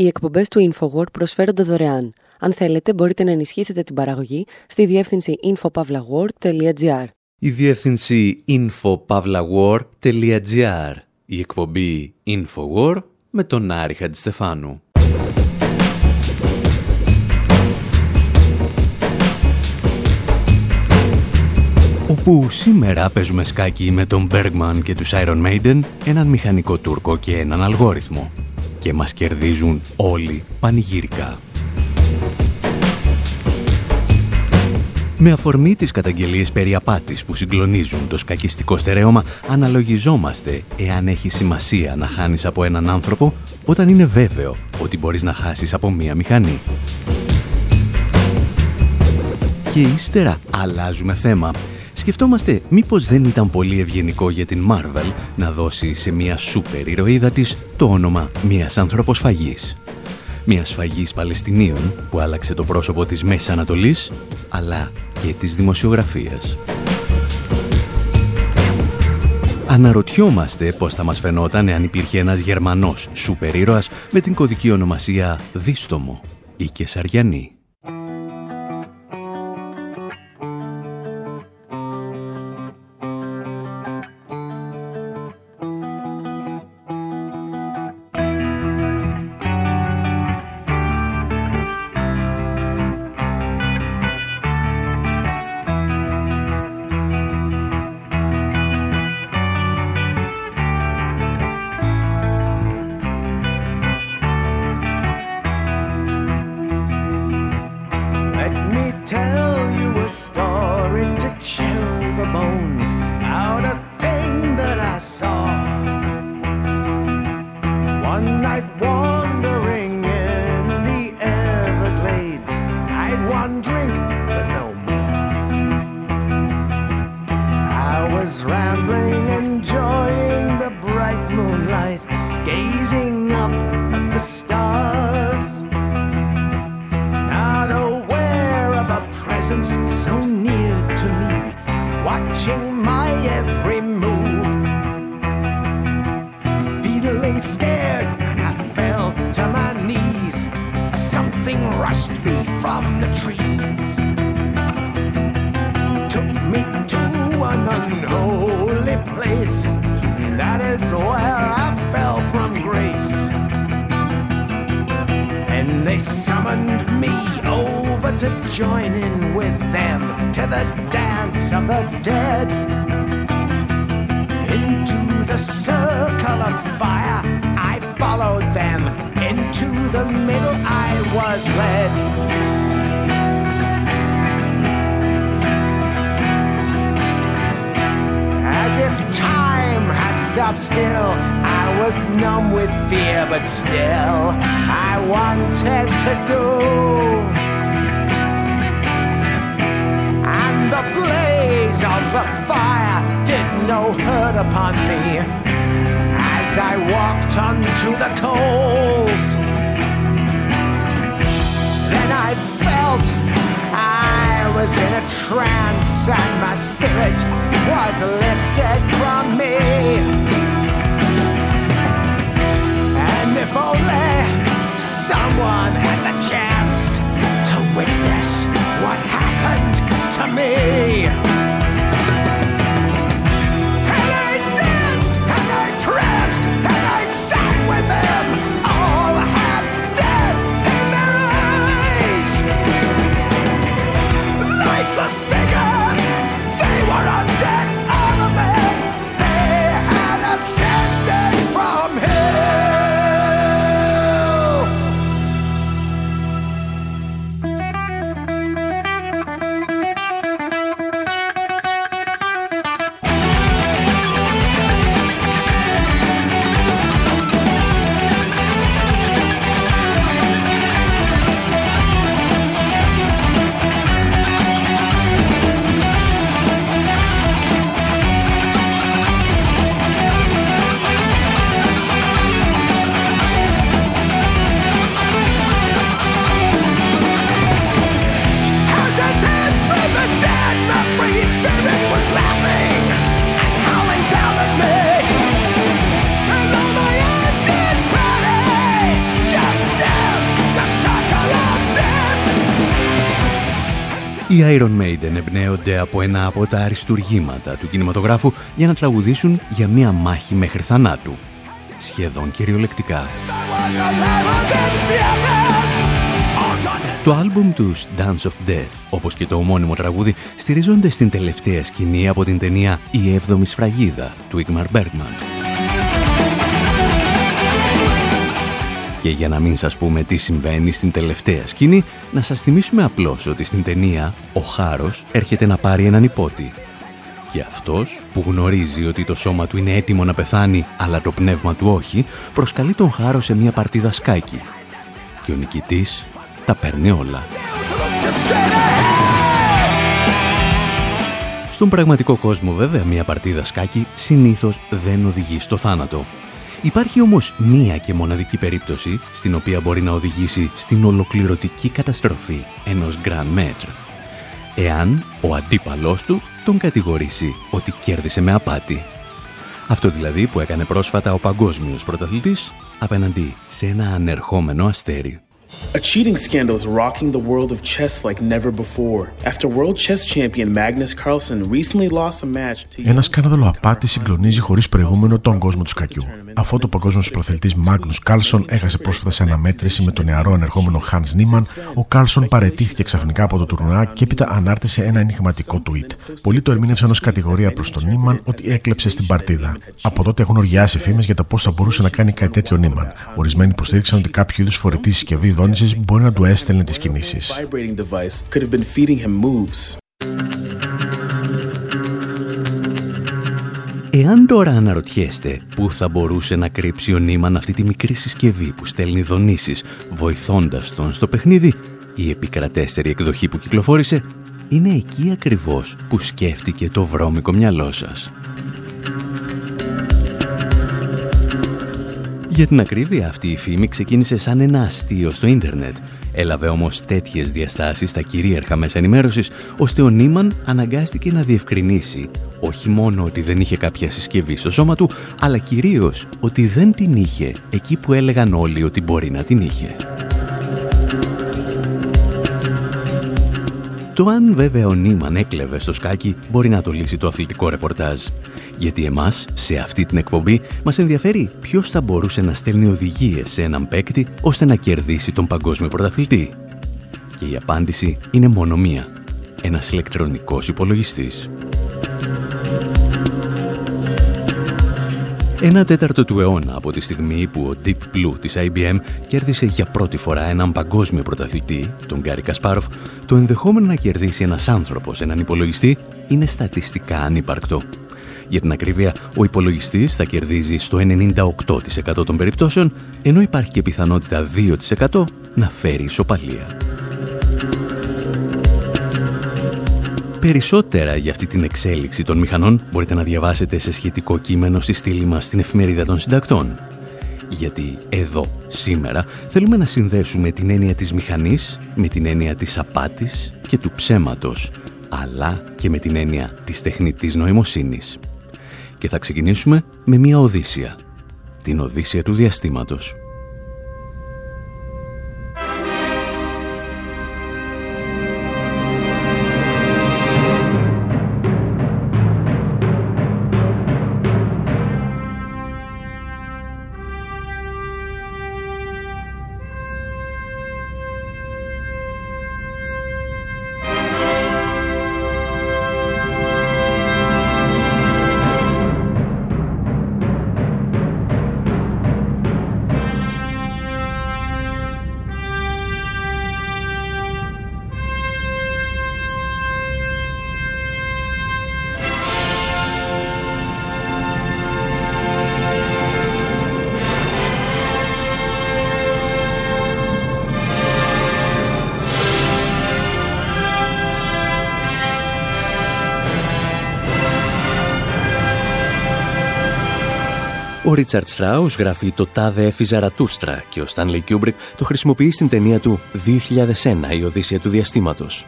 Οι εκπομπές του InfoWord προσφέρονται δωρεάν. Αν θέλετε, μπορείτε να ενισχύσετε την παραγωγή στη διεύθυνση infopavlagor.gr. Η διεύθυνση infopavlagor.gr. Η εκπομπή InfoWord με τον Άρη Χατζηστεφάνου. Όπου σήμερα παίζουμε σκάκι με τον Bergman και τους Iron Maiden, έναν μηχανικό Τούρκο και έναν αλγόριθμο. Και μας κερδίζουν όλοι πανηγυρικά. Με αφορμή τις καταγγελίες περί απάτης που συγκλονίζουν το σκακιστικό στερέωμα, αναλογιζόμαστε εάν έχει σημασία να χάνεις από έναν άνθρωπο όταν είναι βέβαιο ότι μπορείς να χάσεις από μία μηχανή. Και ύστερα αλλάζουμε θέμα. Σκεφτόμαστε μήπως δεν ήταν πολύ ευγενικό για την Marvel να δώσει σε μια σούπερ ηρωίδα της το όνομα μιας ανθρωποσφαγής μιας σφαγής Παλαιστινίων που άλλαξε το πρόσωπο της Μέσης Ανατολής, αλλά και της δημοσιογραφίας. Αναρωτιόμαστε πώς θα μας φαινόταν εάν υπήρχε ένας Γερμανός σούπερ ήρωας με την κωδική ονομασία Δίστομο ή Κεσαριανή. numb with fear, but still I wanted to go. And the blaze of the fire did no hurt upon me as I walked unto the coals. Then I felt I was in a trance and my spirit was lifted from me. If only someone had the chance to witness what happened to me. Οι Iron Maiden εμπνέονται από ένα από τα αριστουργήματα του κινηματογράφου για να τραγουδήσουν για μία μάχη μέχρι θανάτου. Σχεδόν κυριολεκτικά. Το άλμπουμ τους Dance of Death, όπως και το ομώνυμο τραγούδι, στηριζόνται στην τελευταία σκηνή από την ταινία «Η έβδομη σφραγίδα» του Igmar Bergman. Και για να μην σας πούμε τι συμβαίνει στην τελευταία σκηνή, να σας θυμίσουμε απλώς ότι στην ταινία ο Χάρος έρχεται να πάρει έναν υπότι. Και αυτός, που γνωρίζει ότι το σώμα του είναι έτοιμο να πεθάνει, αλλά το πνεύμα του όχι, προσκαλεί τον Χάρο σε μια παρτίδα σκάκι. Και ο νικητής τα παίρνει όλα. Στον πραγματικό κόσμο βέβαια μια παρτίδα σκάκι συνήθως δεν οδηγεί στο θάνατο. Υπάρχει όμως μία και μοναδική περίπτωση στην οποία μπορεί να οδηγήσει στην ολοκληρωτική καταστροφή ενός Grand Maître. Εάν ο αντίπαλός του τον κατηγορήσει ότι κέρδισε με απάτη. Αυτό δηλαδή που έκανε πρόσφατα ο παγκόσμιος πρωταθλητής απέναντι σε ένα ανερχόμενο αστέρι. A cheating scandal is rocking the world of chess like never before. After world chess champion Magnus Carlsen recently lost a match to... Ένα σκάνδαλο απάτη συγκλονίζει χωρίς προηγούμενο τον κόσμο του σκακιού. Αφού το παγκόσμιος προθελτή Magnus Carlsen έχασε πρόσφατα σε αναμέτρηση με τον νεαρό ανερχόμενο Hans Niemann, ο Carlsen παρετήθηκε ξαφνικά από το τουρνουά και έπειτα ανάρτησε ένα ενηγματικό tweet. Πολλοί το ερμήνευσαν ως κατηγορία προς τον Niemann ότι έκλεψε στην παρτίδα. Από τότε έχουν οργιάσει φήμες για το πώς θα μπορούσε να κάνει κάτι τέτοιο Niemann. Ορισμένοι υποστήριξαν ότι κάποιο είδους φορητής συσκευή μπορεί να του έστελνε τις κινήσεις. Εάν τώρα αναρωτιέστε πού θα μπορούσε να κρύψει ο Νίμαν αυτή τη μικρή συσκευή που στέλνει δονήσεις βοηθώντας τον στο παιχνίδι, η επικρατέστερη εκδοχή που κυκλοφόρησε είναι εκεί ακριβώς που σκέφτηκε το βρώμικο μυαλό σας. Για την ακρίβεια αυτή η φήμη ξεκίνησε σαν ένα αστείο στο ίντερνετ. Έλαβε όμως τέτοιες διαστάσεις στα κυρίαρχα μέσα ενημέρωσης, ώστε ο Νίμαν αναγκάστηκε να διευκρινίσει όχι μόνο ότι δεν είχε κάποια συσκευή στο σώμα του, αλλά κυρίως ότι δεν την είχε εκεί που έλεγαν όλοι ότι μπορεί να την είχε. Το αν βέβαια ο Νίμαν έκλεβε στο σκάκι μπορεί να το λύσει το αθλητικό ρεπορτάζ. Γιατί εμάς, σε αυτή την εκπομπή, μας ενδιαφέρει ποιος θα μπορούσε να στέλνει οδηγίες σε έναν παίκτη ώστε να κερδίσει τον παγκόσμιο πρωταθλητή. Και η απάντηση είναι μόνο μία. Ένας ηλεκτρονικός υπολογιστής. Ένα τέταρτο του αιώνα από τη στιγμή που ο Deep Blue της IBM κέρδισε για πρώτη φορά έναν παγκόσμιο πρωταθλητή, τον Γκάρι Κασπάροφ, το ενδεχόμενο να κερδίσει ένας άνθρωπος έναν υπολογιστή είναι στατιστικά ανύπαρκτο. Για την ακρίβεια, ο υπολογιστής θα κερδίζει στο 98% των περιπτώσεων, ενώ υπάρχει και πιθανότητα 2% να φέρει ισοπαλία. Περισσότερα για αυτή την εξέλιξη των μηχανών μπορείτε να διαβάσετε σε σχετικό κείμενο στη στήλη μας στην εφημερίδα των συντακτών. Γιατί εδώ, σήμερα, θέλουμε να συνδέσουμε την έννοια της μηχανής με την έννοια της απάτης και του ψέματος, αλλά και με την έννοια της τεχνητής νοημοσύνης. Και θα ξεκινήσουμε με μια Οδύσσια. Την Οδύσσια του διαστήματος. Ο Ρίχαρντ Στράους γράφει το «Τάδε έφη Ζαρατούστρα» και ο Στάνλι Κιούμπρικ το χρησιμοποιεί στην ταινία του «2001. Η Οδύσσεια του Διαστήματος».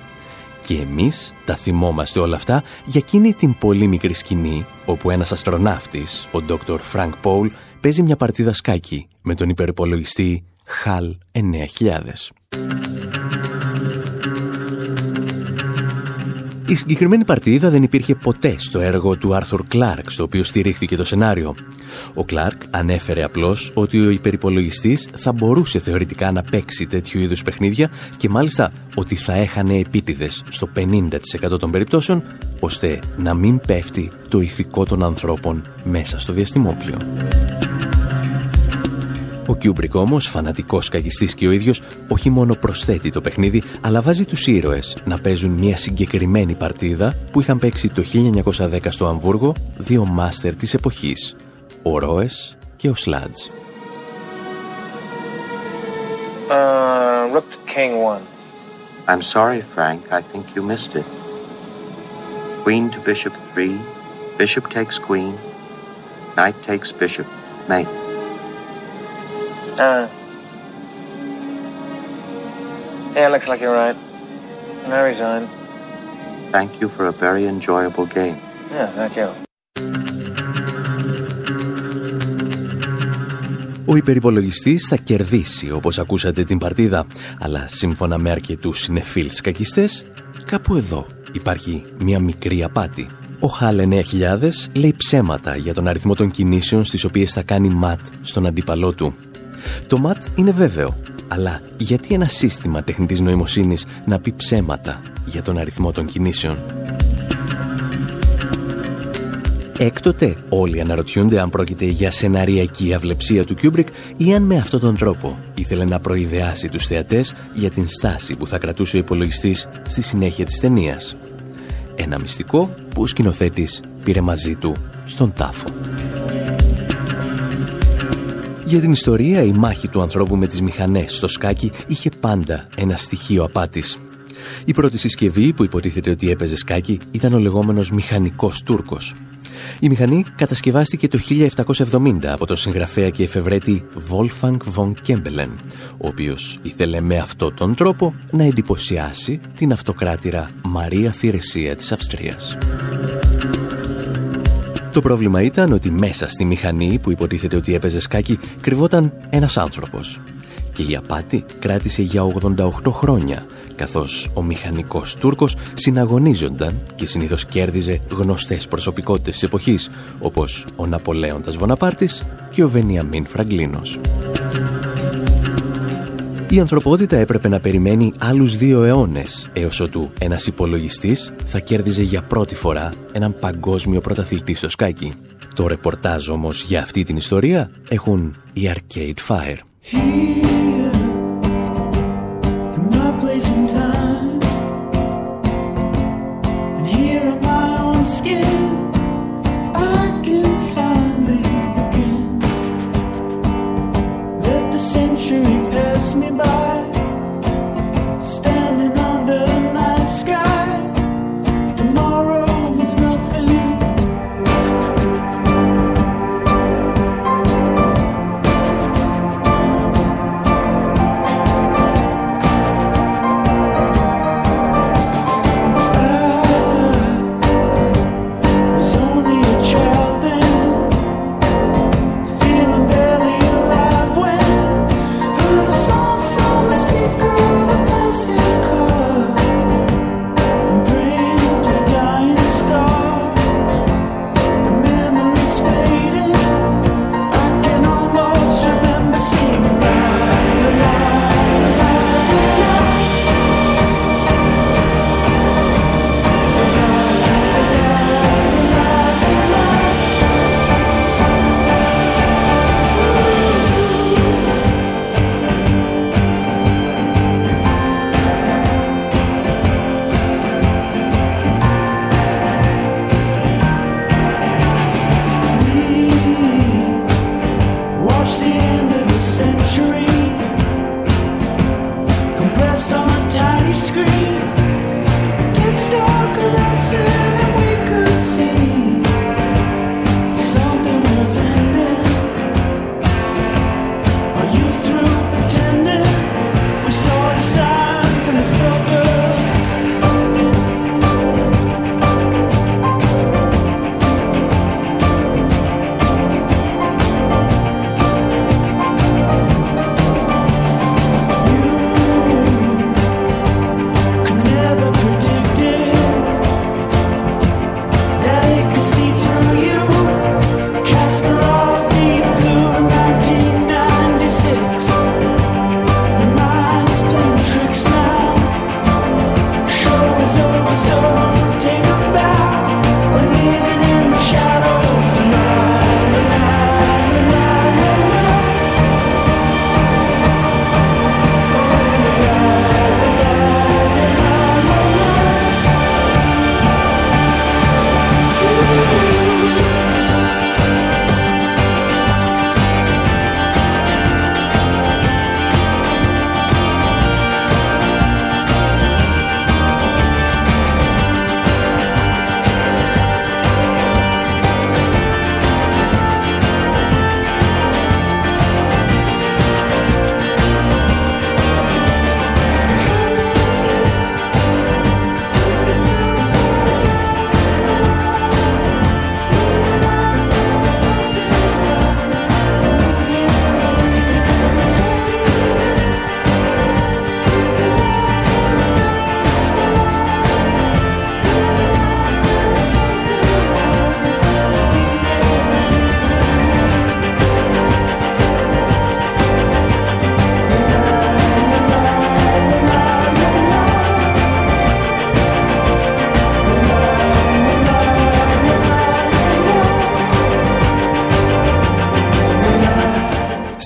Και εμείς τα θυμόμαστε όλα αυτά για εκείνη την πολύ μικρή σκηνή όπου ένας αστροναύτης, ο Dr. Frank Poole, παίζει μια παρτίδα σκάκι με τον υπερυπολογιστή HAL 9000. Η συγκεκριμένη παρτίδα δεν υπήρχε ποτέ στο έργο του Άρθουρ Κλάρκ, στο οποίο στηρίχθηκε το σενάριο. Ο Κλάρκ ανέφερε απλώς ότι ο υπερυπολογιστής θα μπορούσε θεωρητικά να παίξει τέτοιου είδους παιχνίδια και μάλιστα ότι θα έχανε επίτηδες στο 50% των περιπτώσεων, ώστε να μην πέφτει το ηθικό των ανθρώπων μέσα στο διαστημόπλιο. Ο Κιούμπρικ όμως, φανατικός σκακιστής και ο ίδιος, όχι μόνο προσθέτει το παιχνίδι, αλλά βάζει τους ήρωες να παίζουν μια συγκεκριμένη παρτίδα που είχαν παίξει το 1910 στο Αμβούργο δύο μάστερ της εποχής, ο Ρόες και ο Σλάτζ. Uh, rook to king one. I'm sorry, Frank. I think you missed it. Queen to bishop three. Bishop takes queen. Knight takes bishop. Mate. Uh. Yeah, looks like you're right. I resign. Thank you for a very enjoyable game. Yeah, thank you. Ο υπερυπολογιστής θα κερδίσει όπως ακούσατε την παρτίδα, αλλά σύμφωνα με αρκετούς συνεφίλς κακιστές, κάπου εδώ υπάρχει μια μικρή απάτη. Ο Χάλε 9000 λέει ψέματα για τον αριθμό των κινήσεων στις οποίες θα κάνει ματ στον αντίπαλό του. Το ματ είναι βέβαιο, αλλά γιατί ένα σύστημα τεχνητής νοημοσύνης να πει ψέματα για τον αριθμό των κινήσεων; Έκτοτε όλοι αναρωτιούνται αν πρόκειται για σεναριακή αβλεψία του Κιούμπρικ ή αν με αυτόν τον τρόπο ήθελε να προϊδεάσει τους θεατές για την στάση που θα κρατούσε ο υπολογιστής στη συνέχεια της ταινίας. Ένα μυστικό που ο σκηνοθέτης πήρε μαζί του στον τάφο. Για την ιστορία, η μάχη του ανθρώπου με τις μηχανές στο σκάκι είχε πάντα ένα στοιχείο απάτης. Η πρώτη συσκευή που υποτίθεται ότι έπαιζε σκάκι ήταν ο λεγόμενος μηχανικός Τούρκος. Η μηχανή κατασκευάστηκε το 1770 από τον συγγραφέα και εφευρέτη Wolfgang von Kempelen, ο οποίος ήθελε με αυτόν τον τρόπο να εντυπωσιάσει την αυτοκράτηρα Μαρία Θηρεσία της Αυστρίας. Το πρόβλημα ήταν ότι μέσα στη μηχανή που υποτίθεται ότι έπαιζε σκάκι κρυβόταν ένας άνθρωπος. Και η απάτη κράτησε για 88 χρόνια, καθώς ο μηχανικός Τούρκος συναγωνίζονταν και συνήθως κέρδιζε γνωστές προσωπικότητες της εποχής, όπως ο Ναπολέοντας Βοναπάρτης και ο Βενιαμίν Φραγκλίνος η ανθρωπότητα έπρεπε να περιμένει άλλους δύο αιώνες, έως ότου ένας υπολογιστής θα κέρδιζε για πρώτη φορά έναν παγκόσμιο πρωταθλητή στο σκάκι. Το ρεπορτάζ όμως για αυτή την ιστορία έχουν οι Arcade Fire.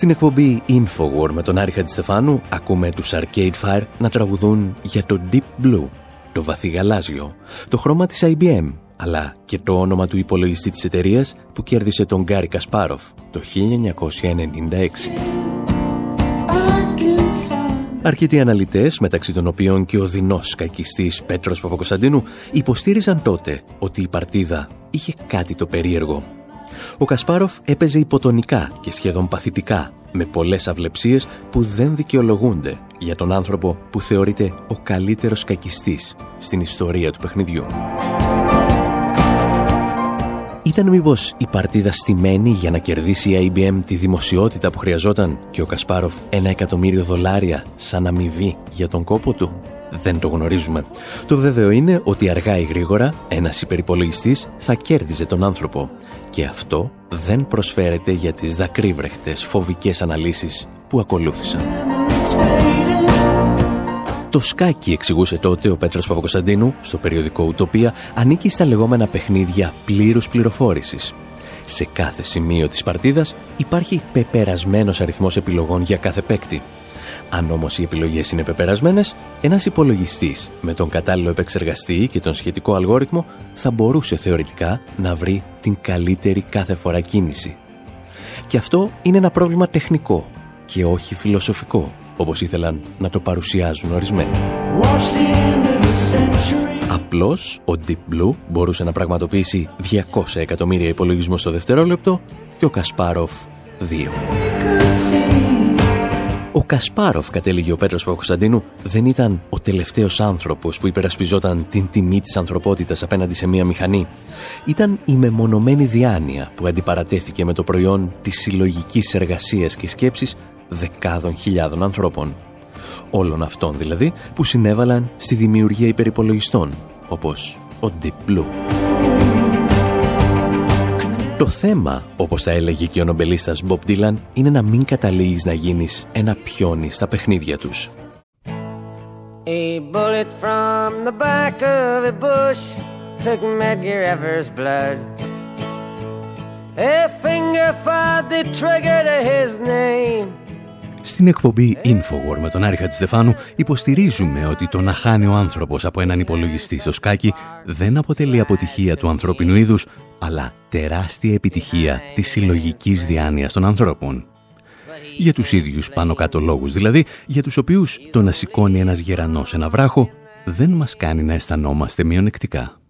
Στην εκπομπή Infowar με τον Άρη Χατζηστεφάνου ακούμε τους Arcade Fire να τραγουδούν για το Deep Blue, το βαθύ γαλάζιο, το χρώμα της IBM, αλλά και το όνομα του υπολογιστή της εταιρείας που κέρδισε τον Γκάρι Κασπάροφ το 1996. Αρκετοί αναλυτές, μεταξύ των οποίων και ο δεινός κακιστής Πέτρος Παπακοσταντίνου, υποστήριζαν τότε ότι η παρτίδα είχε κάτι το περίεργο ο Κασπάροφ έπαιζε υποτονικά και σχεδόν παθητικά, με πολλές αυλεψίες που δεν δικαιολογούνται για τον άνθρωπο που θεωρείται ο καλύτερος κακιστής στην ιστορία του παιχνιδιού. Ήταν μήπως η παρτίδα στημένη για να κερδίσει η IBM τη δημοσιότητα που χρειαζόταν και ο Κασπάροφ ένα εκατομμύριο δολάρια σαν αμοιβή για τον κόπο του; Δεν το γνωρίζουμε. Το βέβαιο είναι ότι αργά ή γρήγορα ένας υπερυπολογιστής θα κέρδιζε τον άνθρωπο και αυτό δεν προσφέρεται για τις δακρύβρεχτες φοβικές αναλύσεις που ακολούθησαν. Το σκάκι, εξηγούσε τότε ο Πέτρος Παπακοσταντίνου στο περιοδικό Ουτοπία, ανήκει στα λεγόμενα παιχνίδια πλήρους πληροφόρησης. Σε κάθε σημείο της παρτίδας υπάρχει πεπερασμένος αριθμός επιλογών για κάθε παίκτη αν όμως οι επιλογές είναι πεπερασμένες, ένας υπολογιστής με τον κατάλληλο επεξεργαστή και τον σχετικό αλγόριθμο θα μπορούσε θεωρητικά να βρει την καλύτερη κάθε φορά κίνηση. Και αυτό είναι ένα πρόβλημα τεχνικό και όχι φιλοσοφικό, όπως ήθελαν να το παρουσιάζουν ορισμένοι. Απλώς ο Deep Blue μπορούσε να πραγματοποιήσει 200 εκατομμύρια υπολογισμούς στο δευτερόλεπτο και ο Κασπάροφ 2. Ο Κασπάροφ, κατέληγε ο Πέτρος Παπακοσταντίνου, δεν ήταν ο τελευταίος άνθρωπος που υπερασπιζόταν την τιμή της ανθρωπότητας απέναντι σε μία μηχανή. Ήταν η μεμονωμένη διάνοια που αντιπαρατέθηκε με το προϊόν της συλλογικής εργασίας και σκέψης δεκάδων χιλιάδων ανθρώπων. Όλων αυτών δηλαδή που συνέβαλαν στη δημιουργία υπερυπολογιστών, όπως ο Deep Blue. Το θέμα, όπως θα έλεγε και ο νομπελίστας Bob Dylan, είναι να μην καταλήγεις να γίνεις ένα πιόνι στα παιχνίδια τους. A bullet from the back of a bush took Medgar Evers' blood. A finger fired the trigger to his name. Στην εκπομπή Infowar με τον Άρη Χατζηστεφάνου υποστηρίζουμε ότι το να χάνει ο άνθρωπος από έναν υπολογιστή στο σκάκι δεν αποτελεί αποτυχία του ανθρώπινου είδους, αλλά τεράστια επιτυχία της συλλογικής διάνοιας των ανθρώπων. Για τους ίδιους πάνω κάτω λόγους δηλαδή, για τους οποίους το να σηκώνει ένας γερανός ένα βράχο δεν μας κάνει να αισθανόμαστε μειονεκτικά.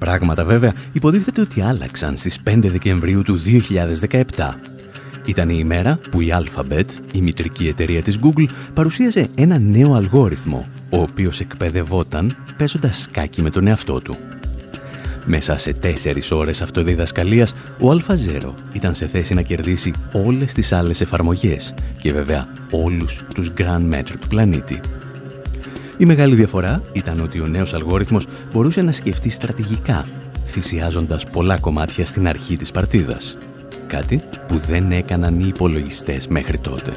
Πράγματα βέβαια υποτίθεται ότι άλλαξαν στις 5 Δεκεμβρίου του 2017. Ήταν η ημέρα που η Alphabet, η μητρική εταιρεία της Google, παρουσίασε ένα νέο αλγόριθμο, ο οποίος εκπαιδευόταν παίζοντας σκάκι με τον εαυτό του. Μέσα σε τέσσερις ώρες αυτοδιδασκαλίας, ο AlphaZero ήταν σε θέση να κερδίσει όλες τις άλλες εφαρμογές και βέβαια όλους τους Grand Meter του πλανήτη. Η μεγάλη διαφορά ήταν ότι ο νέος αλγόριθμος μπορούσε να σκεφτεί στρατηγικά, θυσιάζοντας πολλά κομμάτια στην αρχή της παρτίδας. Κάτι που δεν έκαναν οι υπολογιστές μέχρι τότε.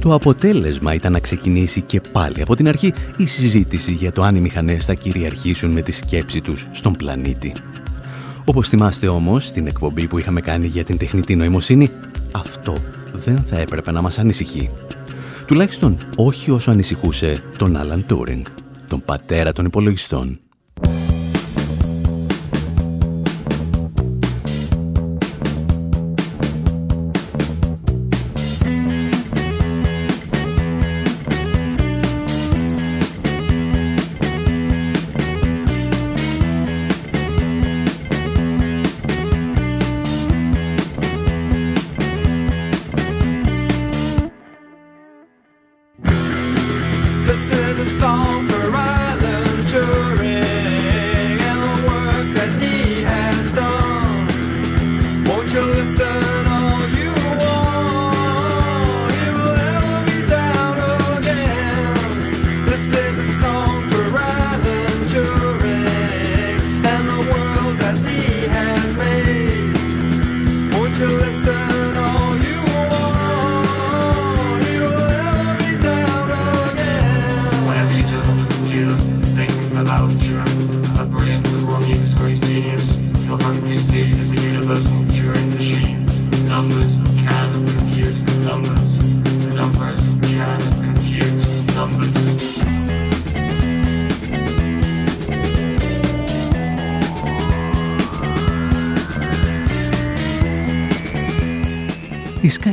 Το αποτέλεσμα ήταν να ξεκινήσει και πάλι από την αρχή η συζήτηση για το αν οι μηχανές θα κυριαρχήσουν με τη σκέψη τους στον πλανήτη. Όπως θυμάστε όμως, στην εκπομπή που είχαμε κάνει για την τεχνητή νοημοσύνη, αυτό δεν θα έπρεπε να μας ανησυχεί. Τουλάχιστον όχι όσο ανησυχούσε τον Άλαν Τούρινγκ, τον πατέρα των υπολογιστών.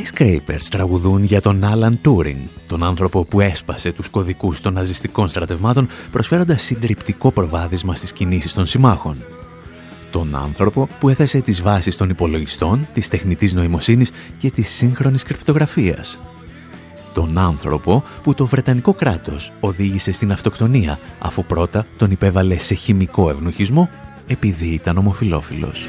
Skyscrapers τραγουδούν για τον Alan Turing, τον άνθρωπο που έσπασε τους κωδικούς των ναζιστικών στρατευμάτων προσφέροντας συντριπτικό προβάδισμα στις κινήσεις των συμμάχων. Τον άνθρωπο που έθεσε τις βάσεις των υπολογιστών, της τεχνητής νοημοσύνης και της σύγχρονης κρυπτογραφίας. Τον άνθρωπο που το Βρετανικό κράτος οδήγησε στην αυτοκτονία αφού πρώτα τον υπέβαλε σε χημικό ευνοχισμό επειδή ήταν ομοφιλόφιλος.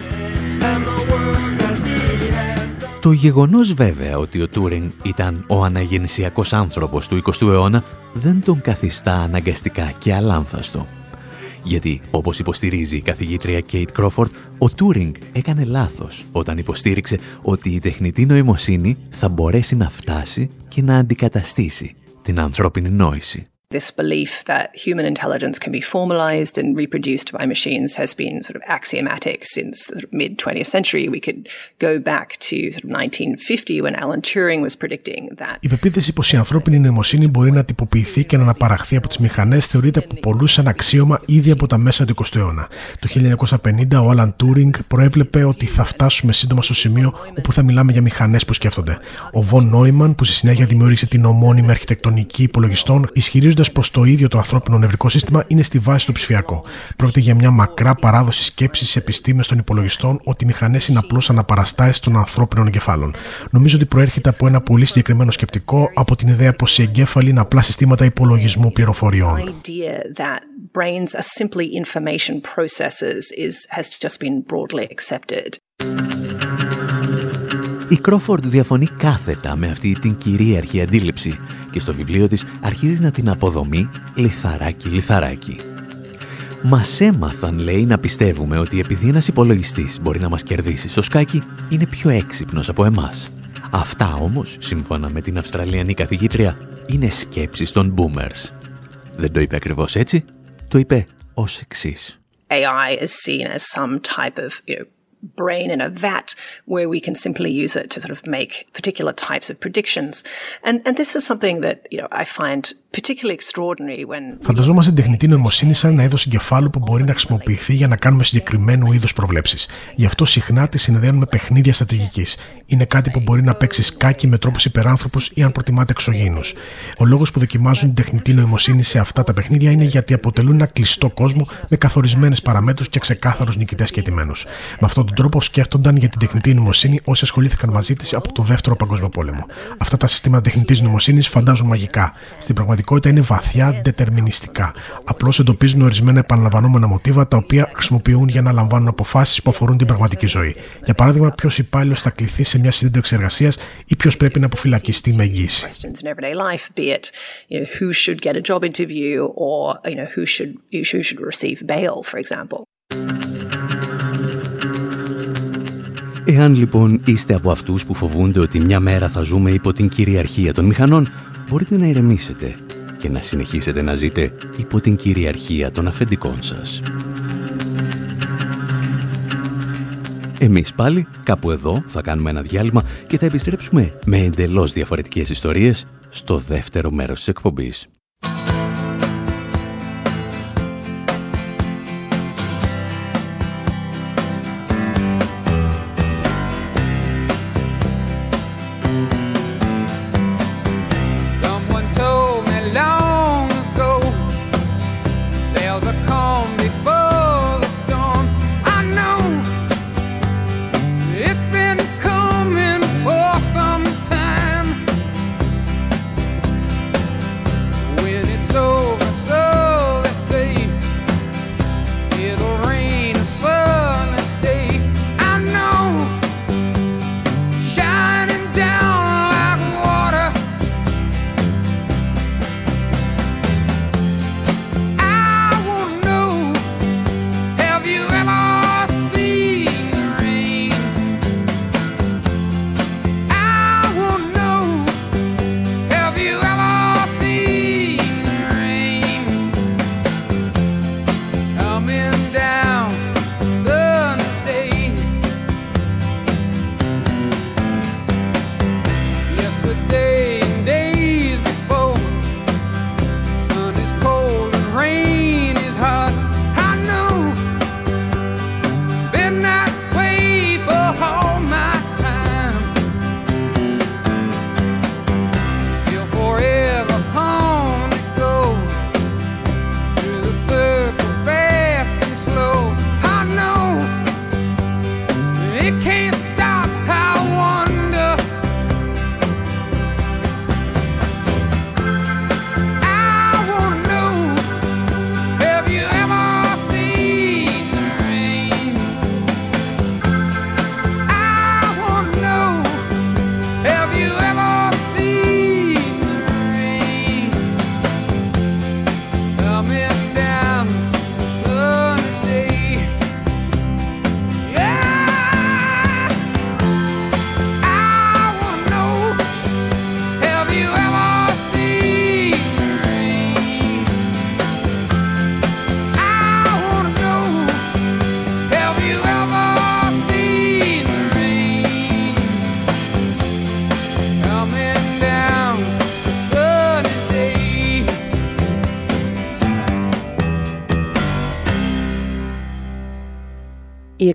Το γεγονός βέβαια ότι ο Τούρινγκ ήταν ο αναγεννησιακός άνθρωπος του 20ου αιώνα δεν τον καθιστά αναγκαστικά και αλάνθαστο. Γιατί, όπως υποστηρίζει η καθηγήτρια Κέιτ Κρόφορντ, ο Τούρινγκ έκανε λάθος όταν υποστήριξε ότι η τεχνητή νοημοσύνη θα μπορέσει να φτάσει και να αντικαταστήσει την ανθρώπινη νόηση. This belief that human intelligence can be formalized and reproduced by machines has been sort of axiomatic since the mid 20th century. We could go back to sort of 1950 when Alan Turing was predicting that. Η πεποίθηση πως η ανθρώπινη νοημοσύνη μπορεί να τυποποιηθεί και να αναπαραχθεί από τις μηχανές θεωρείται από πολλούς σαν αξίωμα ήδη από τα μέσα του 20ου αιώνα. Το 1950 ο Alan Turing προέβλεπε ότι θα φτάσουμε σύντομα στο σημείο όπου θα μιλάμε για μηχανές που σκέφτονται. Ο Von Neumann, που στη συνέχεια δημιούργησε την ομώνυμη αρχιτεκτονική υπολογιστών, ισχυρίζονται πω το ίδιο το ανθρώπινο νευρικό σύστημα είναι στη βάση του ψηφιακό. Πρόκειται για μια μακρά παράδοση σκέψης στι επιστήμες των υπολογιστών ότι οι μηχανές είναι απλώς αναπαραστάσεις των ανθρώπινων εγκεφάλων. Νομίζω ότι προέρχεται από ένα πολύ συγκεκριμένο σκεπτικό, από την ιδέα πως οι εγκέφαλοι είναι απλά συστήματα υπολογισμού πληροφοριών. Η Κρόφορντ διαφωνεί κάθετα με αυτή την κυρίαρχη αντίληψη και στο βιβλίο της αρχίζεις να την αποδομεί λιθαράκι-λιθαράκι. Μας έμαθαν, λέει, να πιστεύουμε ότι επειδή ένας υπολογιστής μπορεί να μας κερδίσει στο σκάκι, είναι πιο έξυπνος από εμάς. Αυτά όμως, σύμφωνα με την Αυστραλιανή καθηγήτρια, είναι σκέψεις των boomers. Δεν το είπε ακριβώς έτσι, το είπε ως εξής. AI is seen as some type of you know, brain in a vat where we can simply use it to sort of make particular types of predictions. And, and this is something that, you know, I find particularly extraordinary when... Φανταζόμαστε την τεχνητή νοημοσύνη σαν ένα είδος εγκεφάλου που μπορεί να χρησιμοποιηθεί για να κάνουμε συγκεκριμένου είδου προβλέψεις. Γι' αυτό συχνά τη συνδέουν με παιχνίδια στρατηγικής είναι κάτι που μπορεί να παίξει σκάκι με τρόπους υπεράνθρωπους ή αν προτιμάτε εξωγήινους. Ο λόγος που δοκιμάζουν την τεχνητή νοημοσύνη σε αυτά τα παιχνίδια είναι γιατί αποτελούν ένα κλειστό κόσμο με καθορισμένες παραμέτρους και ξεκάθαρους νικητές και ετοιμένου. Με αυτόν τον τρόπο σκέφτονταν για την τεχνητή νοημοσύνη όσοι ασχολήθηκαν μαζί της από το Δεύτερο Παγκόσμιο Πόλεμο. Αυτά τα συστήματα τεχνητής νοημοσύνης φαντάζουν μαγικά. Στην πραγματικότητα είναι βαθιά δετερμινιστικά. Απλώς εντοπίζουν ορισμένα επαναλαμβανόμενα μοτίβα τα οποία χρησιμοποιούν για να λαμβάνουν αποφάσεις που αφορούν την πραγματική ζωή. Για παράδειγμα, ποιος υπάλληλος θα κληθεί σε μια συνέντευξη εργασίας ή ποιος πρέπει να αποφυλακιστεί με εγγύηση. Εάν λοιπόν είστε από αυτούς που φοβούνται ότι μια μέρα θα ζούμε υπό την κυριαρχία των μηχανών, μπορείτε να ηρεμήσετε και να συνεχίσετε να ζείτε υπό την κυριαρχία των αφεντικών σας. Εμείς πάλι κάπου εδώ θα κάνουμε ένα διάλειμμα και θα επιστρέψουμε με εντελώς διαφορετικές ιστορίες στο δεύτερο μέρος της εκπομπής.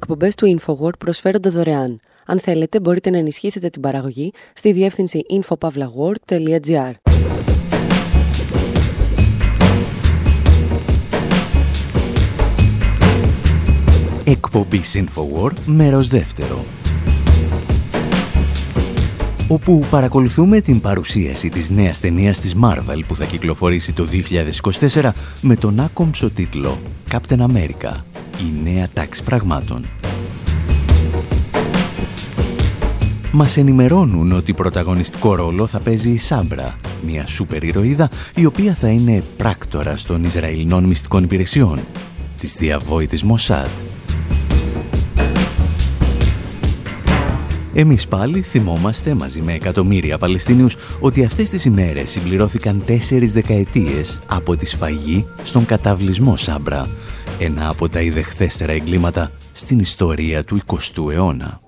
Οι εκπομπές του InfoWord προσφέρονται δωρεάν. Αν θέλετε, μπορείτε να ενισχύσετε την παραγωγή στη διεύθυνση infopavlagor.gr. Εκπομπή InfoWord, μέρος δεύτερο όπου παρακολουθούμε την παρουσίαση της νέας ταινίας της Marvel που θα κυκλοφορήσει το 2024 με τον άκομψο τίτλο Captain America, η νέα τάξη πραγμάτων. Μας ενημερώνουν ότι πρωταγωνιστικό ρόλο θα παίζει η Σάμπρα, μια σούπερ ηρωίδα η οποία θα είναι πράκτορα των Ισραηλινών μυστικών υπηρεσιών, της διαβόητης Μοσάτ. Εμείς πάλι θυμόμαστε μαζί με εκατομμύρια Παλαιστίνιους ότι αυτές τις ημέρες συμπληρώθηκαν τέσσερις δεκαετίες από τη σφαγή στον καταβλισμό Σάμπρα, ένα από τα ιδεχθέστερα εγκλήματα στην ιστορία του 20ου αιώνα.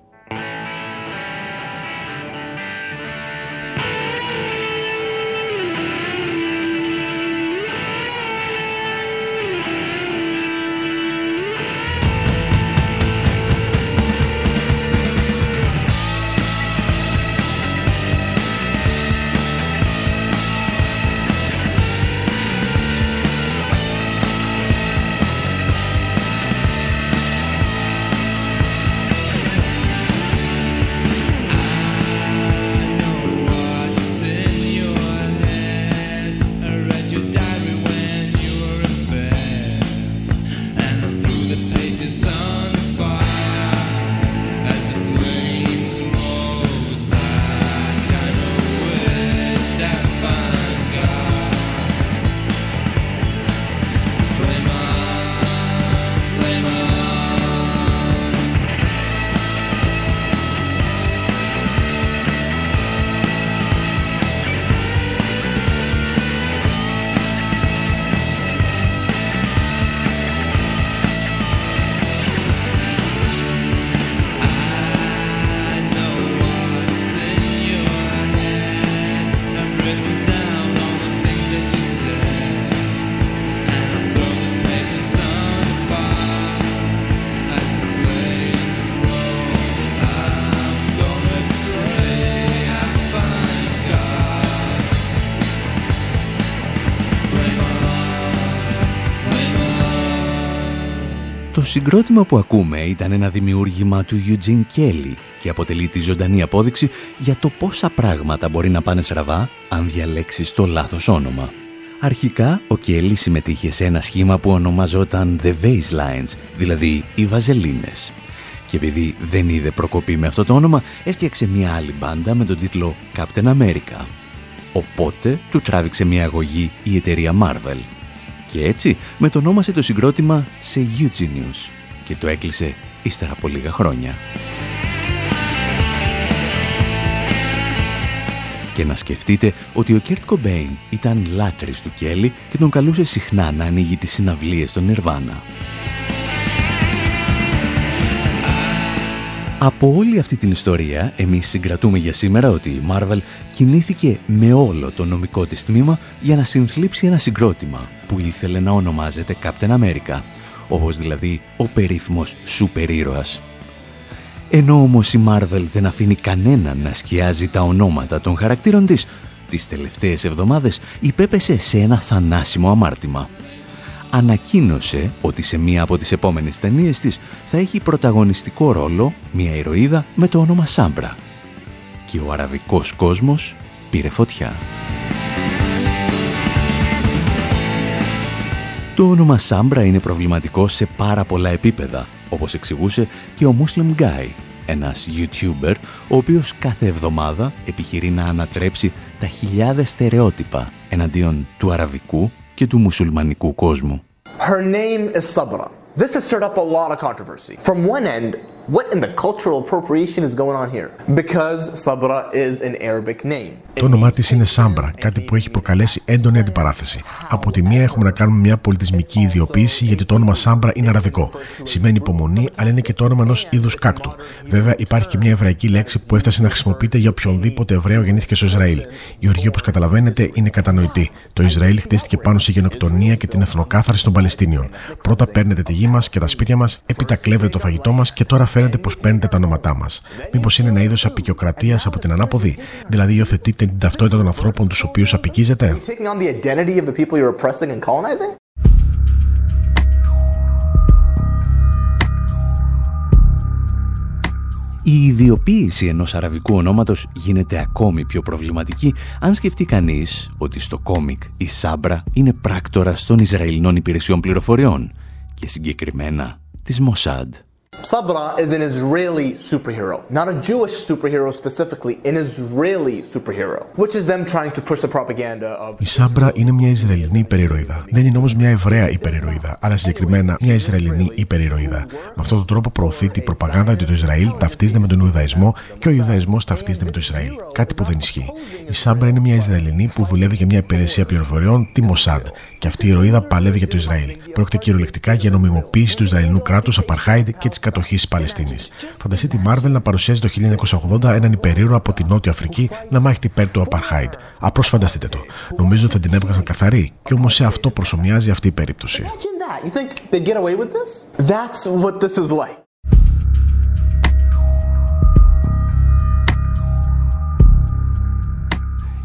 Συγκρότημα που ακούμε ήταν ένα δημιούργημα του Eugene Kelly και αποτελεί τη ζωντανή απόδειξη για το πόσα πράγματα μπορεί να πάνε στραβά αν διαλέξεις το λάθος όνομα. Αρχικά, ο Kelly συμμετείχε σε ένα σχήμα που ονομαζόταν The Lines, δηλαδή οι Βαζελίνες. Και επειδή δεν είδε προκοπή με αυτό το όνομα, έφτιαξε μια άλλη μπάντα με τον τίτλο Captain America. Οπότε του τράβηξε μια αγωγή η εταιρεία Marvel και έτσι μετονόμασε το συγκρότημα σε Eugenius και το έκλεισε ύστερα από λίγα χρόνια. Και να σκεφτείτε ότι ο Κέρτ Κομπέιν ήταν λάτρης του Κέλλη και τον καλούσε συχνά να ανοίγει τις συναυλίες των Νιρβάνα. Από όλη αυτή την ιστορία, εμείς συγκρατούμε για σήμερα ότι η Marvel κινήθηκε με όλο το νομικό της τμήμα για να συνθλίψει ένα συγκρότημα που ήθελε να ονομάζεται Captain America, όπως δηλαδή ο περίφημος σούπερ ήρωας. Ενώ όμως η Marvel δεν αφήνει κανέναν να σκιάζει τα ονόματα των χαρακτήρων της, τις τελευταίες εβδομάδες υπέπεσε σε ένα θανάσιμο αμάρτημα ανακοίνωσε ότι σε μία από τις επόμενες ταινίες της θα έχει πρωταγωνιστικό ρόλο μια ηρωίδα με το όνομα Σάμπρα. Και ο αραβικός κόσμος πήρε φωτιά. Το όνομα Σάμπρα είναι προβληματικό σε πάρα πολλά επίπεδα, όπως εξηγούσε και ο Muslim Guy, ένας YouTuber, ο οποίος κάθε εβδομάδα επιχειρεί να ανατρέψει τα χιλιάδες στερεότυπα εναντίον του αραβικού και του μουσουλμανικού κόσμου. Her name is Sabra. This has stirred up a lot of controversy. From one end, What in the cultural appropriation is going on here? Because Sabra is an Arabic name. Το όνομά της είναι Σάμπρα, κάτι που έχει προκαλέσει έντονη αντιπαράθεση. Από τη μία έχουμε να κάνουμε μια πολιτισμική ιδιοποίηση, γιατί το όνομα Σάμπρα είναι αραβικό. Σημαίνει υπομονή, αλλά είναι και το όνομα ενός είδους κάκτου. Βέβαια, υπάρχει και μια εβραϊκή λέξη που έφτασε να χρησιμοποιείται για οποιονδήποτε Εβραίο γεννήθηκε στο Ισραήλ. Η οργή, όπως καταλαβαίνετε, είναι κατανοητή. Το Ισραήλ χτίστηκε πάνω σε γενοκτονία και την εθνοκάθαρση των Παλαιστίνιων. Πρώτα παίρνετε τη γη μας και τα σπίτια μας, έπειτα κλέβετε το φαγητό μας και τώρα φαίνεται πως παίρνετε τα ονόματά μας. Μήπως είναι ένα είδος απεικιοκρατίας από την ανάποδη, δηλαδή υιοθετείτε την ταυτότητα των ανθρώπων τους οποίους απικίζετε; Η ιδιοποίηση ενός αραβικού ονόματος γίνεται ακόμη πιο προβληματική αν σκεφτεί κανείς ότι στο κόμικ η Σάμπρα είναι πράκτορα των Ισραηλινών υπηρεσιών πληροφοριών και συγκεκριμένα της Μοσάντ. Sabra is an Israeli superhero, not a Jewish superhero specifically, an Israeli superhero, which is them trying to push the propaganda of. Η Σάμπρα είναι μια Ισραηλινή υπερηρωίδα. Δεν είναι όμως μια Εβραία υπερηρωίδα, αλλά συγκεκριμένα μια Ισραηλινή υπερηρωίδα. Με αυτόν τον τρόπο προωθεί την προπαγάνδα ότι το Ισραήλ ταυτίζεται με τον Ιουδαϊσμό και ο Ιουδαϊσμός ταυτίζεται με το Ισραήλ. Κάτι που δεν ισχύει. Η Σάμπρα είναι μια Ισραηλινή που δουλεύει για μια υπηρεσία πληροφοριών, τη Μοσάντ, και αυτή η ηρωίδα παλεύει για το Ισραήλ. Πρόκειται κυριολεκτικά για νομιμοποίηση του Ισραηλινού κράτους, Απαρχάιντ και της κατοχής τη Παλαιστίνης. Φανταστείτε τη Marvel να παρουσιάζει το 1980 έναν υπερήρωα από τη Νότια Αφρική να μάχεται υπέρ του Απαρχάιντ. Απλώς φανταστείτε το. Νομίζω ότι θα την έβγαζαν καθαρή και όμως σε αυτό προσωμιάζει αυτή η περίπτωση.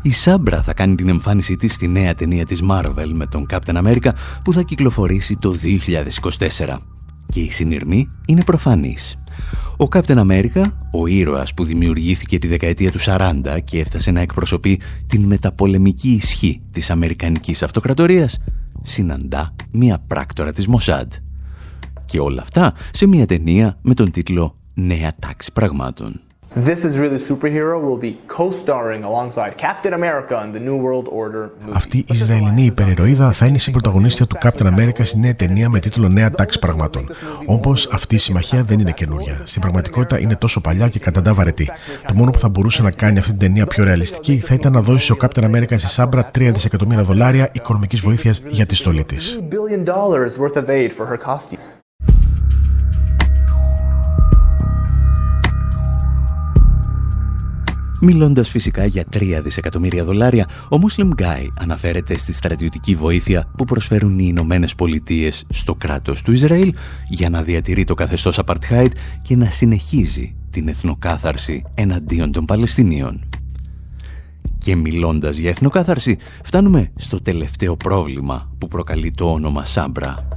Η Σάμπρα θα κάνει την εμφάνισή της στη νέα ταινία της Marvel με τον Captain America που θα κυκλοφορήσει το 2024. Και η συνειρμή είναι προφανής. Ο Captain America, ο ήρωας που δημιουργήθηκε τη δεκαετία του 40 και έφτασε να εκπροσωπεί την μεταπολεμική ισχύ της Αμερικανικής Αυτοκρατορίας, συναντά μία πράκτορα της Μοσάντ. Και όλα αυτά σε μία ταινία με τον τίτλο «Νέα τάξη πραγμάτων». This is really superhero will be co-starring alongside Captain America in the New World Order movie. Αυτή η Ισραηλινή υπερηρωίδα θα είναι συμπροταγωνίστρια του Captain America στη νέα ταινία με τίτλο Νέα Τάξη Πραγμάτων. Όμω αυτή η συμμαχία δεν είναι καινούρια. Στην πραγματικότητα είναι τόσο παλιά και καταντά βαρετή. Το μόνο που θα μπορούσε να κάνει αυτή την ταινία πιο ρεαλιστική θα ήταν να δώσει ο Captain America στη Σάμπρα 3 δισεκατομμύρια δολάρια οικονομικής βοήθειας για τη στολή της. Μιλώντας φυσικά για 3 δισεκατομμύρια δολάρια, ο Muslim Guy αναφέρεται στη στρατιωτική βοήθεια που προσφέρουν οι Ηνωμένες Πολιτείες στο κράτος του Ισραήλ για να διατηρεί το καθεστώς Apartheid και να συνεχίζει την εθνοκάθαρση εναντίον των Παλαιστινίων. Και μιλώντας για εθνοκάθαρση, φτάνουμε στο τελευταίο πρόβλημα που προκαλεί το όνομα Σάμπρα.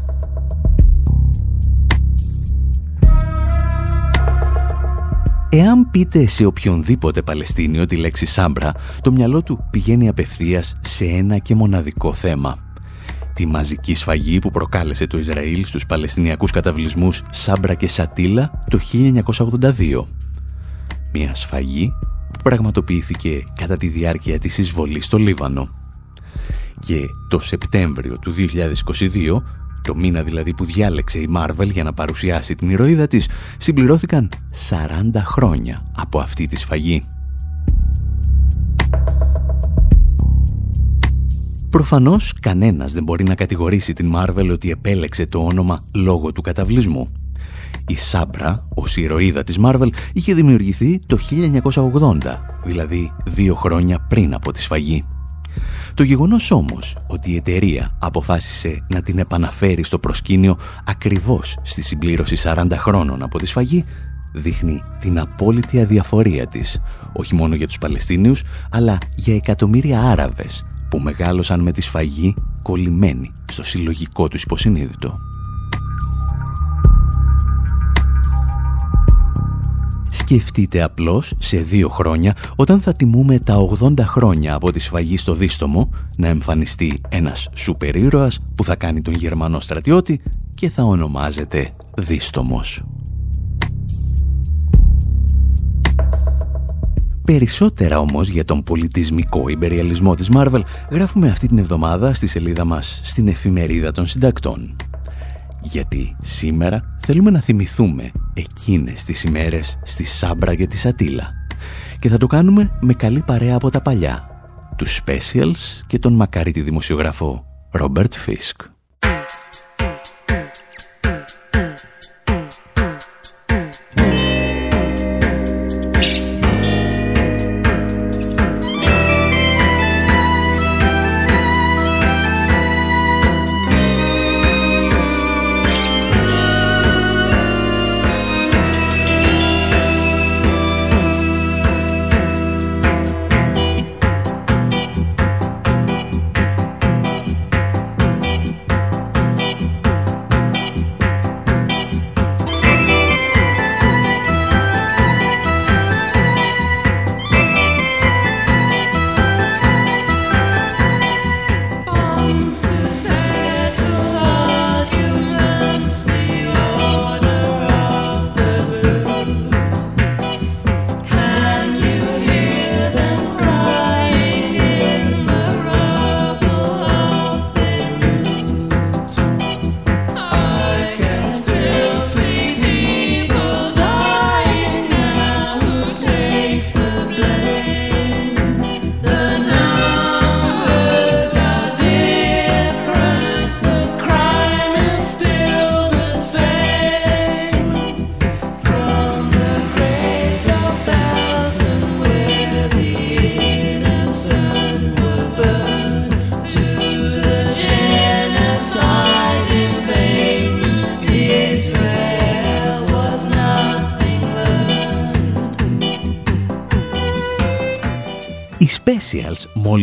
Εάν πείτε σε οποιονδήποτε Παλαιστίνιο τη λέξη Σάμπρα, το μυαλό του πηγαίνει απευθείας σε ένα και μοναδικό θέμα. Τη μαζική σφαγή που προκάλεσε το Ισραήλ στους Παλαιστινιακούς καταβλισμούς Σάμπρα και Σατίλα το 1982. Μια σφαγή που πραγματοποιήθηκε κατά τη διάρκεια της εισβολής στο Λίβανο. Και το Σεπτέμβριο του 2022 το μήνα δηλαδή που διάλεξε η Marvel για να παρουσιάσει την ηρωίδα της, συμπληρώθηκαν 40 χρόνια από αυτή τη σφαγή. Προφανώς κανένας δεν μπορεί να κατηγορήσει την Marvel ότι επέλεξε το όνομα λόγω του καταβλισμού. Η Σάμπρα, ως ηρωίδα της Marvel, είχε δημιουργηθεί το 1980, δηλαδή δύο χρόνια πριν από τη σφαγή. Το γεγονός όμως ότι η εταιρεία αποφάσισε να την επαναφέρει στο προσκήνιο ακριβώς στη συμπλήρωση 40 χρόνων από τη σφαγή δείχνει την απόλυτη αδιαφορία της όχι μόνο για τους Παλαιστίνιους αλλά για εκατομμύρια Άραβες που μεγάλωσαν με τη σφαγή κολλημένοι στο συλλογικό τους υποσυνείδητο. Σκεφτείτε απλώς σε δύο χρόνια, όταν θα τιμούμε τα 80 χρόνια από τη σφαγή στο Δίστομο, να εμφανιστεί ένας σούπερ ήρωας που θα κάνει τον Γερμανό στρατιώτη και θα ονομάζεται Δίστομος. Περισσότερα όμως για τον πολιτισμικό υπεριαλισμό της Marvel γράφουμε αυτή την εβδομάδα στη σελίδα μας στην εφημερίδα των συντακτών. Γιατί σήμερα θέλουμε να θυμηθούμε εκείνες τις ημέρες στη Σάμπρα και τη Σατήλα. Και θα το κάνουμε με καλή παρέα από τα παλιά, τους Specials και τον μακαρίτη δημοσιογραφό Ρόμπερτ Φίσκ.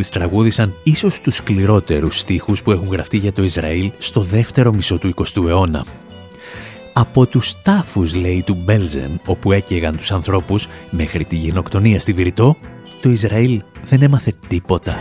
Specials μόλις τραγούδισαν ίσως τους σκληρότερους στίχους που έχουν γραφτεί για το Ισραήλ στο δεύτερο μισό του 20ου αιώνα. Από τους τάφους, λέει, του Μπέλζεν, όπου έκαιγαν τους ανθρώπους μέχρι τη γενοκτονία στη Βηρητό, το Ισραήλ δεν έμαθε τίποτα.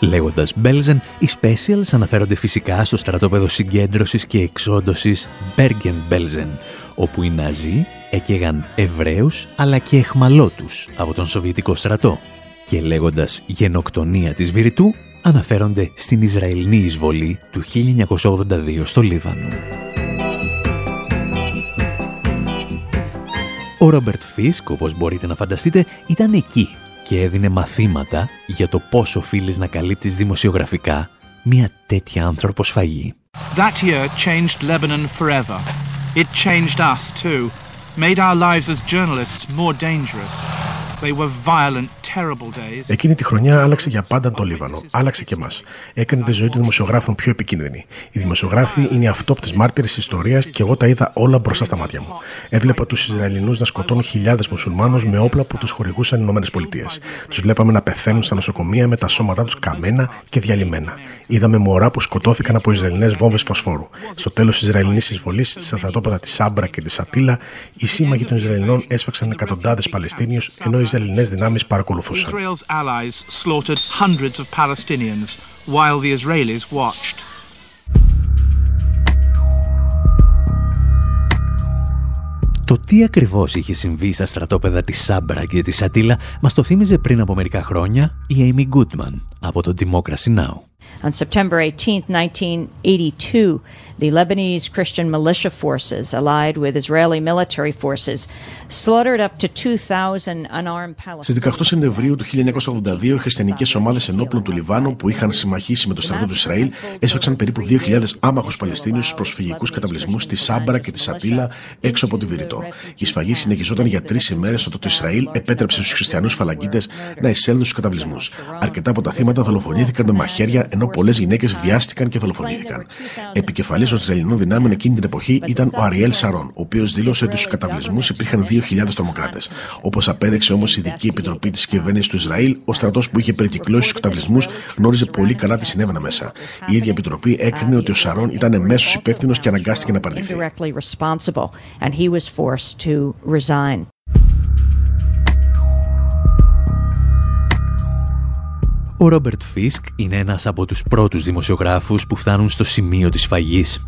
Λέγοντας Μπέλζεν, οι Specials αναφέρονται φυσικά στο στρατόπεδο συγκέντρωσης και εξόντωσης Bergen-Belsen, όπου οι Ναζί έκαιγαν Εβραίους αλλά και εχμαλώτους από τον Σοβιετικό στρατό και λέγοντας γενοκτονία της Βηρητού αναφέρονται στην Ισραηλινή εισβολή του 1982 στο Λίβανο. Ο Ρόμπερτ Φίσκ, όπως μπορείτε να φανταστείτε, ήταν εκεί και έδινε μαθήματα για το πώς οφείλεις να καλύπτεις δημοσιογραφικά μια τέτοια άνθρωπο-σφαγή. That year changed Lebanon forever. It changed us too. Made our lives as journalists more dangerous. Εκείνη τη χρονιά άλλαξε για πάντα το Λίβανο. Άλλαξε και εμά. Έκανε τη ζωή των δημοσιογράφων πιο επικίνδυνη. Οι δημοσιογράφοι είναι οι αυτόπτες μάρτυρες της ιστορίας και εγώ τα είδα όλα μπροστά στα μάτια μου. Έβλεπα τους Ισραηλινούς να σκοτώνουν χιλιάδες μουσουλμάνους με όπλα που τους χορηγούσαν οι ΗΠΑ. Τους βλέπαμε να πεθαίνουν στα νοσοκομεία με τα σώματά τους καμένα και διαλυμένα. Είδαμε μωρά που σκοτώθηκαν από Ισραηλινές βόμβες φωσφόρου. Στο τέλος της Ισραηλινής εισβολής στα στρατόπεδα της Σάμπρα και της Σατήλα, οι σύμμαχοι των Ισραηλινών έσφαξαν εκατοντάδες Παλαιστίνιους ενώ οι Ισραηλινές δυνάμεις παρακολουθούσαν. Το τι ακριβώς είχε συμβεί στα στρατόπεδα της Σάμπρα και της Σατήλα μας το θύμιζε πριν από μερικά χρόνια η Amy Goodman από το Democracy Now! On September 18, 1982, the Lebanese Christian militia forces, allied with Israeli military forces, slaughtered up to 2,000 unarmed Palestinians. Στις 18 Σεπτεμβρίου του 1982, οι χριστιανικές ομάδες ενόπλων του Λιβάνου που είχαν συμμαχίσει με το στρατό του Ισραήλ έσφαξαν περίπου 2.000 άμαχους Παλαιστίνιους στους προσφυγικούς καταβλισμούς στη Σάμπαρα και τη Σατήλα έξω από τη Βηρητό. Η σφαγή συνεχιζόταν για τρεις ημέρες όταν το Ισραήλ επέτρεψε στους χριστιανούς φαλαγγίτες να εισέλθουν στους καταβλισμούς. Αρκετά από τα θύματα δολοφονήθηκαν με μαχαίρια ενώ πολλές γυναίκες βιάστηκαν και δολοφονήθηκαν. Επικεφαλής των Ισραηλινών δυνάμεων εκείνη την εποχή ήταν ο Αριέλ Σαρών, ο οποίος δήλωσε ότι στους καταβλισμούς υπήρχαν 2.000 τρομοκράτες. Όπως απέδειξε όμως η ειδική επιτροπή της κυβέρνησης του Ισραήλ, ο στρατός που είχε περικυκλώσει του καταβλισμούς γνώριζε πολύ καλά τι συνέβαινα μέσα. Η ίδια επιτροπή έκρινε ότι ο Σαρών ήταν εμέσω υπεύθυνος και αναγκάστηκε να παρληθεί. Ο Ρόμπερτ Φίσκ είναι ένας από τους πρώτους δημοσιογράφους που φτάνουν στο σημείο της φαγής.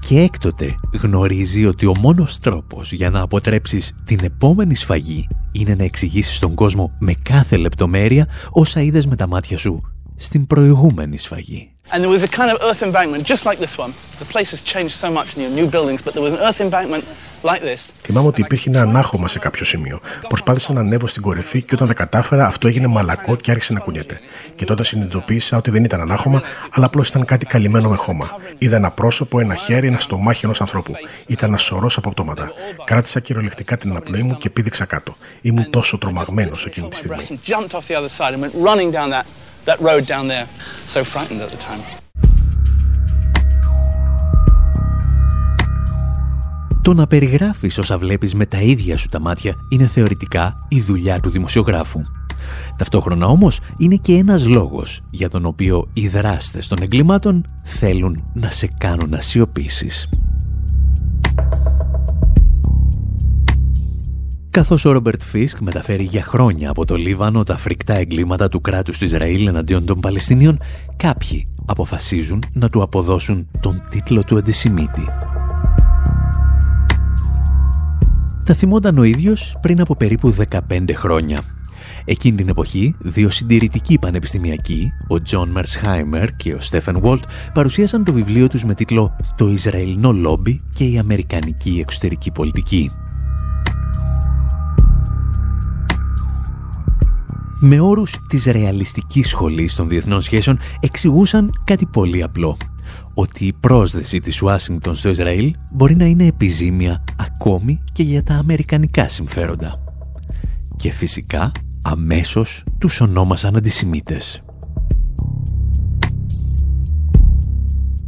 Και έκτοτε γνωρίζει ότι ο μόνος τρόπος για να αποτρέψεις την επόμενη σφαγή είναι να εξηγήσεις στον κόσμο με κάθε λεπτομέρεια όσα είδες με τα μάτια σου στην προηγούμενη σφαγή. And there was a kind of earth embankment, just like this one. The place has changed so much, new, new buildings, but there was an earth embankment like this. Θυμάμαι ότι υπήρχε ένα ανάχωμα σε κάποιο σημείο. Προσπάθησα να ανέβω στην κορυφή και όταν τα κατάφερα, αυτό έγινε μαλακό και άρχισε να κουνιέται. Και τότε συνειδητοποίησα ότι δεν ήταν ανάχωμα, αλλά απλώς ήταν κάτι καλυμμένο με χώμα. Είδα ένα πρόσωπο, ένα χέρι, ένα στομάχι ενός ανθρώπου. Ήταν ένας σωρός αποπτώματα. Κράτησα κυριολεκτικά την αναπνοή μου και πήδηξα κάτω. Ήμουν τόσο τρομαγμένος εκείνη τη στιγμή that road down there. So frightened at the time. Το να περιγράφεις όσα βλέπεις με τα ίδια σου τα μάτια είναι θεωρητικά η δουλειά του δημοσιογράφου. Ταυτόχρονα όμως είναι και ένας λόγος για τον οποίο οι δράστες των εγκλημάτων θέλουν να σε κάνουν να σιωπήσεις. Καθώς ο Ρόμπερτ Φίσκ μεταφέρει για χρόνια από το Λίβανο τα φρικτά εγκλήματα του κράτους του Ισραήλ εναντίον των Παλαιστινίων, κάποιοι αποφασίζουν να του αποδώσουν τον τίτλο του αντισημίτη. Τα θυμόταν ο ίδιος πριν από περίπου 15 χρόνια. Εκείνη την εποχή, δύο συντηρητικοί πανεπιστημιακοί, ο Τζον Μερσχάιμερ και ο Στέφεν Βόλτ, παρουσίασαν το βιβλίο τους με τίτλο «Το Ισραηλινό Λόμπι και η Αμερικανική Εξωτερική Πολιτική». Με όρους της ρεαλιστικής σχολής των διεθνών σχέσεων εξηγούσαν κάτι πολύ απλό. Ότι η πρόσδεση της Ουάσιγκτον στο Ισραήλ μπορεί να είναι επιζήμια ακόμη και για τα αμερικανικά συμφέροντα. Και φυσικά αμέσως τους ονόμασαν αντισημίτες.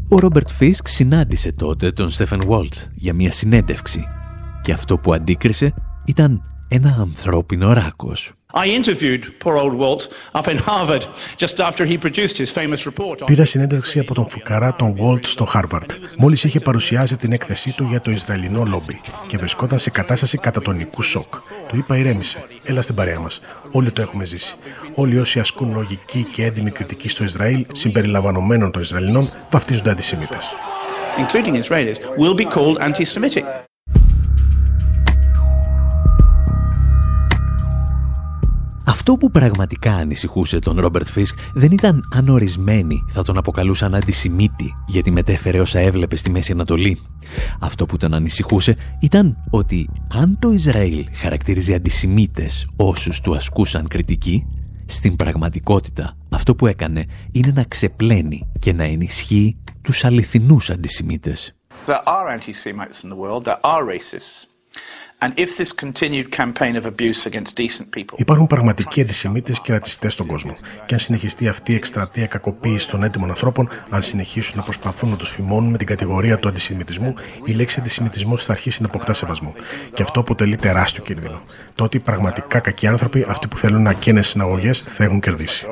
Ο Ρόμπερτ Φίσκ συνάντησε τότε τον Στέφεν Βόλτ για μια συνέντευξη και αυτό που αντίκρισε ήταν ένα ανθρώπινο ράκος. Πήρα συνέντευξη από τον φουκαρά τον Walt στο Harvard, μόλις είχε παρουσιάσει την έκθεσή του για το Ισραηλινό λόμπι και βρισκόταν σε κατάσταση κατατονικού σοκ. Του είπα ηρέμησε, έλα στην παρέα μας, όλοι το έχουμε ζήσει. Όλοι όσοι ασκούν λογική και έντιμη κριτική στο Ισραήλ, συμπεριλαμβανομένων των Ισραηλινών, βαφτίζονται αντισημίτες. Including Israelis, will be called anti-Semitic. Αυτό που πραγματικά ανησυχούσε τον Ρόμπερτ Φίσκ δεν ήταν αν ορισμένοι θα τον αποκαλούσαν αντισημίτη γιατί μετέφερε όσα έβλεπε στη Μέση Ανατολή. Αυτό που τον ανησυχούσε ήταν ότι αν το Ισραήλ χαρακτηρίζει αντισημίτες όσους του ασκούσαν κριτική, στην πραγματικότητα αυτό που έκανε είναι να ξεπλένει και να ενισχύει τους αληθινούς αντισημίτες. There are anti-Semites in the world, there are racists. Υπάρχουν πραγματικοί αντισημίτες και ρατσιστές στον κόσμο. Και αν συνεχιστεί αυτή η εκστρατεία κακοποίησης των έτοιμων ανθρώπων, αν συνεχίσουν να προσπαθούν να τους φημώνουν με την κατηγορία του αντισημιτισμού, η λέξη αντισημιτισμός θα αρχίσει να αποκτά σεβασμό. Και αυτό αποτελεί τεράστιο κίνδυνο. Τότε οι πραγματικά κακοί άνθρωποι, αυτοί που θέλουν να καίνε συναγωγές, θα έχουν κερδίσει.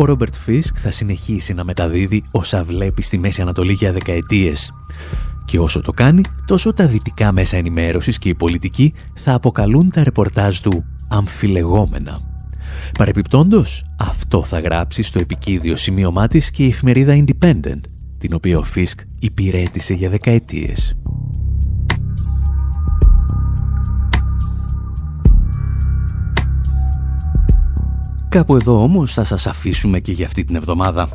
Ο Ρόμπερτ Φίσκ θα συνεχίσει να μεταδίδει όσα βλέπει στη Μέση Ανατολή για δεκαετίες. Και όσο το κάνει, τόσο τα δυτικά μέσα ενημέρωσης και οι πολιτικοί θα αποκαλούν τα ρεπορτάζ του αμφιλεγόμενα. Παρεπιπτόντος, αυτό θα γράψει στο επικίδιο σημείωμά της και η εφημερίδα Independent, την οποία ο Φίσκ υπηρέτησε για δεκαετίες. Κάπου εδώ όμως θα σας αφήσουμε και για αυτή την εβδομάδα.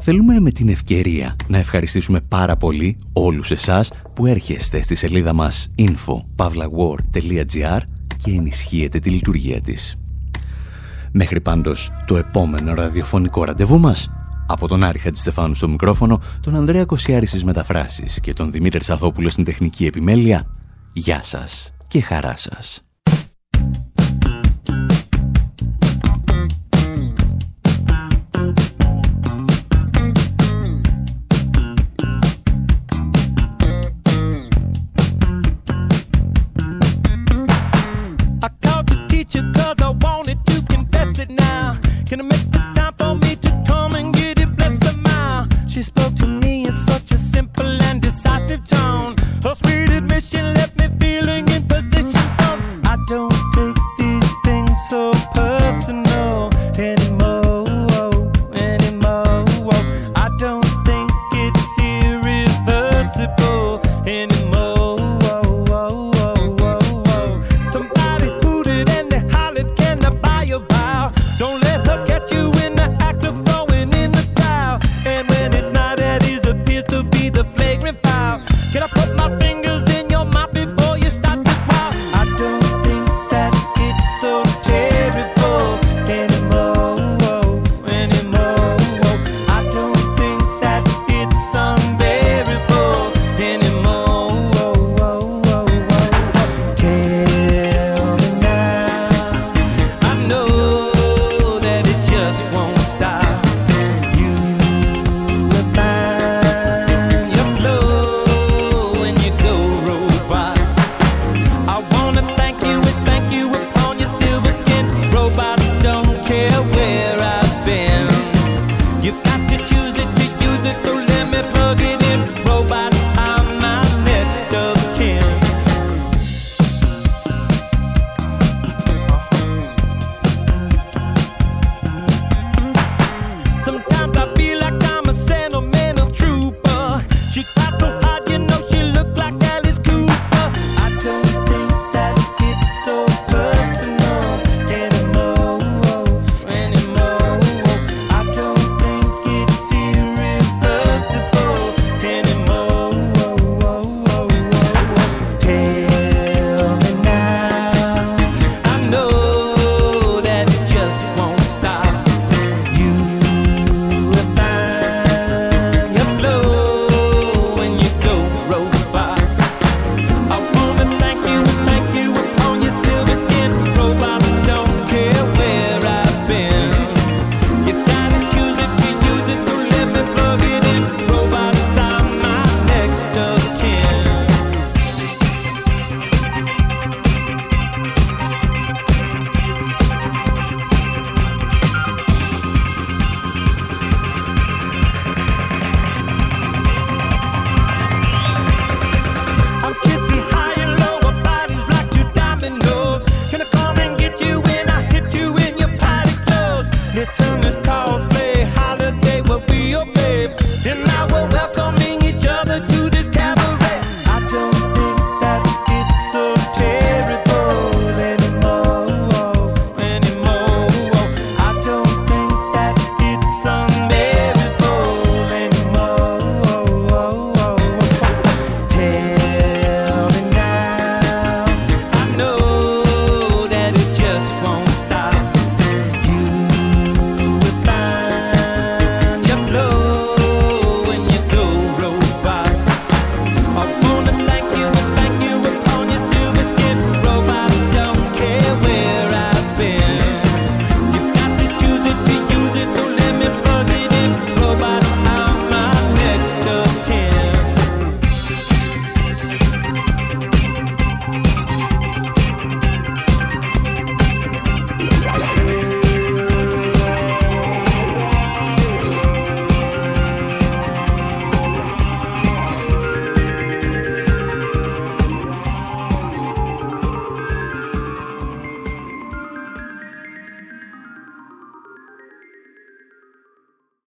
Θέλουμε με την ευκαιρία να ευχαριστήσουμε πάρα πολύ όλους εσάς που έρχεστε στη σελίδα μας info.pavlawar.gr και ενισχύετε τη λειτουργία της. Μέχρι πάντως το επόμενο ραδιοφωνικό ραντεβού μας, από τον Άρη Χατζηστεφάνου στο μικρόφωνο, τον Ανδρέα Κοσιάρη στις μεταφράσεις και τον Δημήτρη Σαθόπουλο στην τεχνική επιμέλεια, γεια σας και χαρά σας.